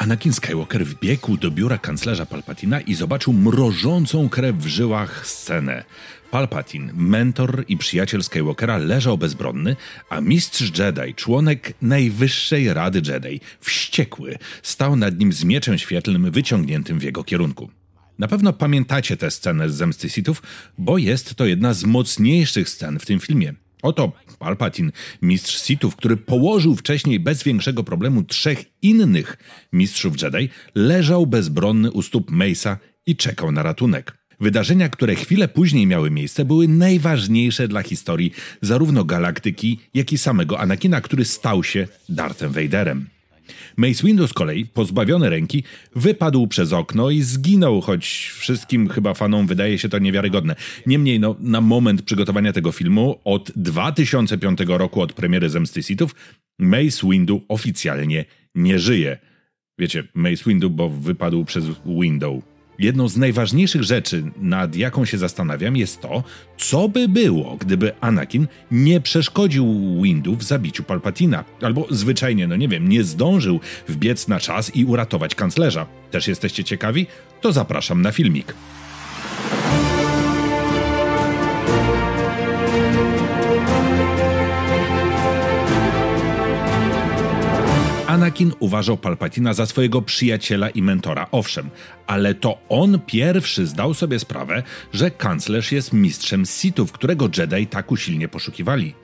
Anakin Skywalker wbiegł do biura kanclerza Palpatina i zobaczył mrożącą krew w żyłach scenę. Palpatine, mentor i przyjaciel Skywalkera, leżał bezbronny, a mistrz Jedi, członek Najwyższej Rady Jedi, wściekły, stał nad nim z mieczem świetlnym wyciągniętym w jego kierunku. Na pewno pamiętacie tę scenę z Zemsty Sithów, bo jest to jedna z mocniejszych scen w tym filmie. Oto Palpatine, mistrz Sithów, który położył wcześniej bez większego problemu trzech innych mistrzów Jedi, leżał bezbronny u stóp Mace'a i czekał na ratunek. Wydarzenia, które chwilę później miały miejsce, były najważniejsze dla historii zarówno galaktyki, jak i samego Anakina, który stał się Darthem Vaderem. Mace Windu z kolei, pozbawiony ręki, wypadł przez okno i zginął, choć wszystkim chyba fanom wydaje się to niewiarygodne. Niemniej, no, na moment przygotowania tego filmu, od 2005 roku, od premiery Zemsty Sithów, Mace Windu oficjalnie nie żyje. Wiecie, Mace Windu, bo wypadł przez window. Jedną z najważniejszych rzeczy, nad jaką się zastanawiam, jest to, co by było, gdyby Anakin nie przeszkodził Windu w zabiciu Palpatina, albo zwyczajnie, no nie wiem, nie zdążył wbiec na czas i uratować kanclerza. Też jesteście ciekawi? To zapraszam na filmik. Anakin uważał Palpatina za swojego przyjaciela i mentora, owszem, ale to on pierwszy zdał sobie sprawę, że kanclerz jest mistrzem Sithów, którego Jedi tak usilnie poszukiwali.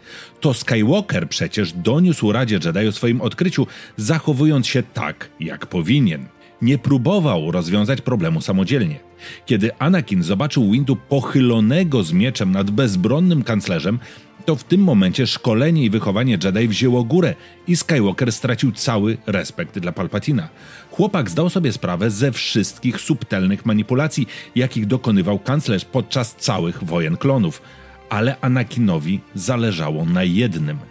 To Skywalker przecież doniósł Radzie Jedi o swoim odkryciu, zachowując się tak, jak powinien nie próbował rozwiązać problemu samodzielnie. Kiedy Anakin zobaczył Windu pochylonego z mieczem nad bezbronnym kanclerzem, to w tym momencie szkolenie i wychowanie Jedi wzięło górę i Skywalker stracił cały respekt dla Palpatina. Chłopak zdał sobie sprawę ze wszystkich subtelnych manipulacji, jakich dokonywał kanclerz podczas całych wojen klonów, ale Anakinowi zależało na jednym –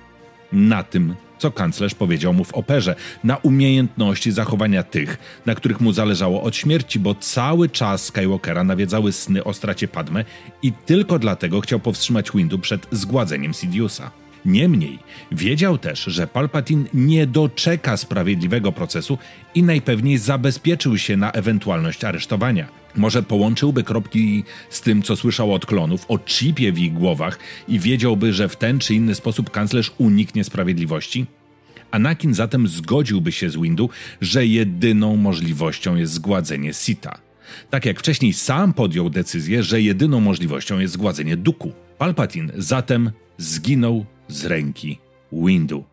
na tym, co kanclerz powiedział mu w operze, na umiejętności zachowania tych, na których mu zależało od śmierci, bo cały czas Skywalkera nawiedzały sny o stracie Padme i tylko dlatego chciał powstrzymać Windu przed zgładzeniem Sidiousa. Niemniej wiedział też, że Palpatine nie doczeka sprawiedliwego procesu i najpewniej zabezpieczył się na ewentualność aresztowania. Może połączyłby kropki z tym, co słyszał od klonów, o chipie w ich głowach i wiedziałby, że w ten czy inny sposób kanclerz uniknie sprawiedliwości? Anakin zatem zgodziłby się z Windu, że jedyną możliwością jest zgładzenie Sita. Tak jak wcześniej sam podjął decyzję, że jedyną możliwością jest zgładzenie Duku. Palpatine zatem zginął z ręki Windu.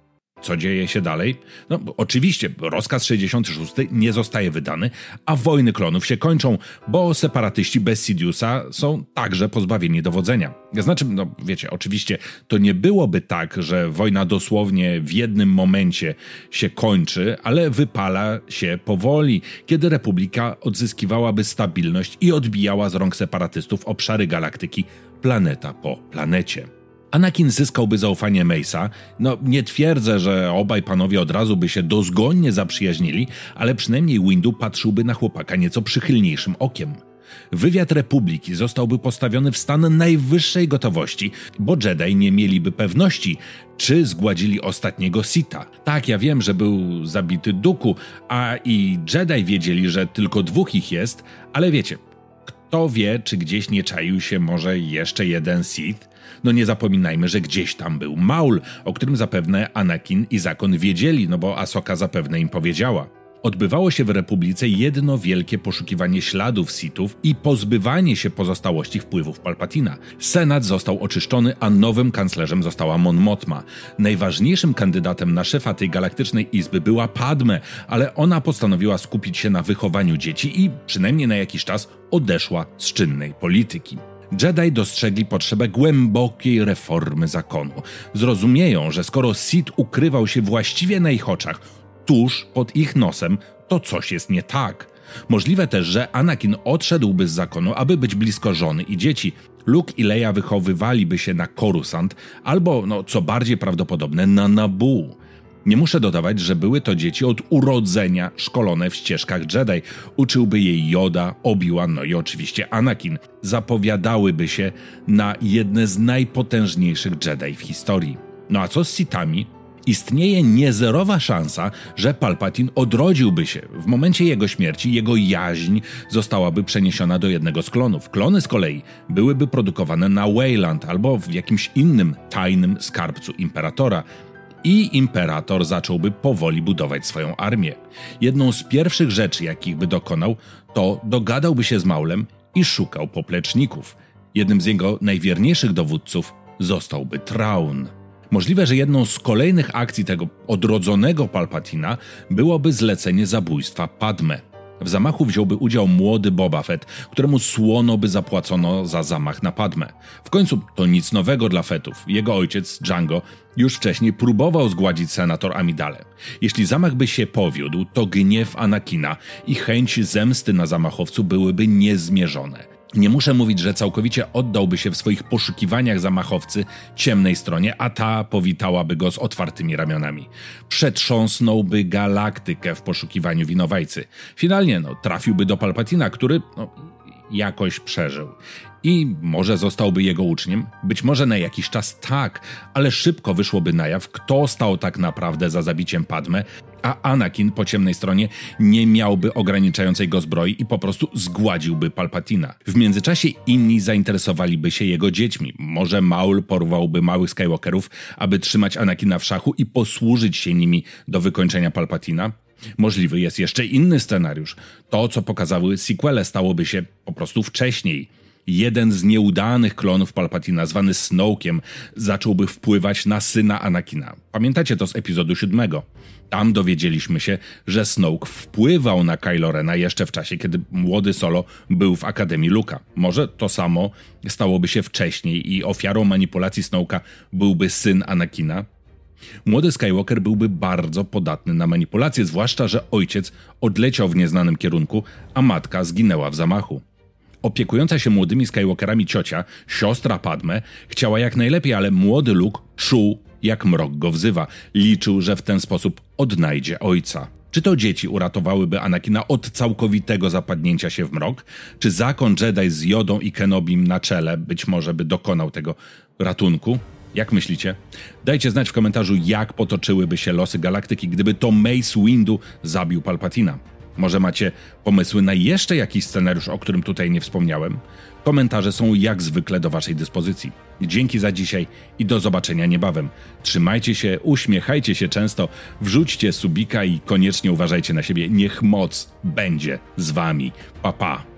Co dzieje się dalej? No, oczywiście, rozkaz 66 nie zostaje wydany, a wojny klonów się kończą, bo separatyści bez Sidiousa są także pozbawieni dowodzenia. Znaczy, no wiecie, oczywiście to nie byłoby tak, że wojna dosłownie w jednym momencie się kończy, ale wypala się powoli, kiedy Republika odzyskiwałaby stabilność i odbijała z rąk separatystów obszary galaktyki planeta po planecie. Anakin zyskałby zaufanie Mace'a. No, nie twierdzę, że obaj panowie od razu by się dozgonnie zaprzyjaźnili, ale przynajmniej Windu patrzyłby na chłopaka nieco przychylniejszym okiem. Wywiad Republiki zostałby postawiony w stan najwyższej gotowości, bo Jedi nie mieliby pewności, czy zgładzili ostatniego Sita. Tak, ja wiem, że był zabity Duku, a i Jedi wiedzieli, że tylko dwóch ich jest, ale wiecie, kto wie, czy gdzieś nie czaił się może jeszcze jeden Sith? No nie zapominajmy, że gdzieś tam był Maul, o którym zapewne Anakin i Zakon wiedzieli, no bo Asoka zapewne im powiedziała. Odbywało się w Republice jedno wielkie poszukiwanie śladów Sithów i pozbywanie się pozostałości wpływów Palpatina. Senat został oczyszczony, a nowym kanclerzem została Mon Mothma. Najważniejszym kandydatem na szefa tej galaktycznej izby była Padme, ale ona postanowiła skupić się na wychowaniu dzieci i przynajmniej na jakiś czas odeszła z czynnej polityki. Jedi dostrzegli potrzebę głębokiej reformy zakonu. Zrozumieją, że skoro Sith ukrywał się właściwie na ich oczach, tuż pod ich nosem, to coś jest nie tak. Możliwe też, że Anakin odszedłby z zakonu, aby być blisko żony i dzieci. Luke i Leia wychowywaliby się na Coruscant, albo, no co bardziej prawdopodobne, na Naboo. Nie muszę dodawać, że były to dzieci od urodzenia szkolone w ścieżkach Jedi. Uczyłby jej Yoda, Obi-Wan, no i oczywiście Anakin. Zapowiadałyby się na jedne z najpotężniejszych Jedi w historii. No a co z Sithami? Istnieje niezerowa szansa, że Palpatine odrodziłby się. W momencie jego śmierci jego jaźń zostałaby przeniesiona do jednego z klonów. Klony z kolei byłyby produkowane na Wayland albo w jakimś innym tajnym skarbcu imperatora i imperator zacząłby powoli budować swoją armię. Jedną z pierwszych rzeczy, jakich by dokonał, to dogadałby się z Maulem i szukał popleczników. Jednym z jego najwierniejszych dowódców zostałby Traun. Możliwe, że jedną z kolejnych akcji tego odrodzonego Palpatina byłoby zlecenie zabójstwa Padme. W zamachu wziąłby udział młody Boba Fett, któremu słono by zapłacono za zamach na Padme. W końcu to nic nowego dla Fettów. Jego ojciec, Django, już wcześniej próbował zgładzić senator Amidale. Jeśli zamach by się powiódł, to gniew Anakina i chęć zemsty na zamachowcu byłyby niezmierzone. Nie muszę mówić, że całkowicie oddałby się w swoich poszukiwaniach zamachowcy ciemnej stronie, a ta powitałaby go z otwartymi ramionami. Przetrząsnąłby galaktykę w poszukiwaniu winowajcy. Finalnie no, trafiłby do Palpatina, który no, jakoś przeżył. I może zostałby jego uczniem? Być może na jakiś czas tak, ale szybko wyszłoby na jaw, kto stał tak naprawdę za zabiciem Padme, a Anakin po ciemnej stronie nie miałby ograniczającej go zbroi i po prostu zgładziłby Palpatina. W międzyczasie inni zainteresowaliby się jego dziećmi. Może Maul porwałby małych Skywalkerów, aby trzymać Anakina w szachu i posłużyć się nimi do wykończenia Palpatina? Możliwy jest jeszcze inny scenariusz. To, co pokazały sequele, stałoby się po prostu wcześniej jeden z nieudanych klonów Palpatina, zwany Snowkiem, zacząłby wpływać na syna Anakina. Pamiętacie to z epizodu siódmego? Tam dowiedzieliśmy się, że Snoke wpływał na Kylo Rena jeszcze w czasie, kiedy młody Solo był w Akademii Luka. Może to samo stałoby się wcześniej i ofiarą manipulacji Snowka byłby syn Anakina? Młody Skywalker byłby bardzo podatny na manipulacje, zwłaszcza, że ojciec odleciał w nieznanym kierunku, a matka zginęła w zamachu. Opiekująca się młodymi Skywalkerami ciocia, siostra Padme, chciała jak najlepiej, ale młody Luke czuł, jak mrok go wzywa. Liczył, że w ten sposób odnajdzie ojca. Czy to dzieci uratowałyby Anakina od całkowitego zapadnięcia się w mrok? Czy zakon Jedi z Jodą i Kenobim na czele być może by dokonał tego ratunku? Jak myślicie? Dajcie znać w komentarzu, jak potoczyłyby się losy galaktyki, gdyby to Mace Windu zabił Palpatina. Może macie pomysły na jeszcze jakiś scenariusz, o którym tutaj nie wspomniałem? Komentarze są jak zwykle do Waszej dyspozycji. Dzięki za dzisiaj i do zobaczenia niebawem. Trzymajcie się, uśmiechajcie się często, wrzućcie subika i koniecznie uważajcie na siebie. Niech moc będzie z Wami. Pa pa!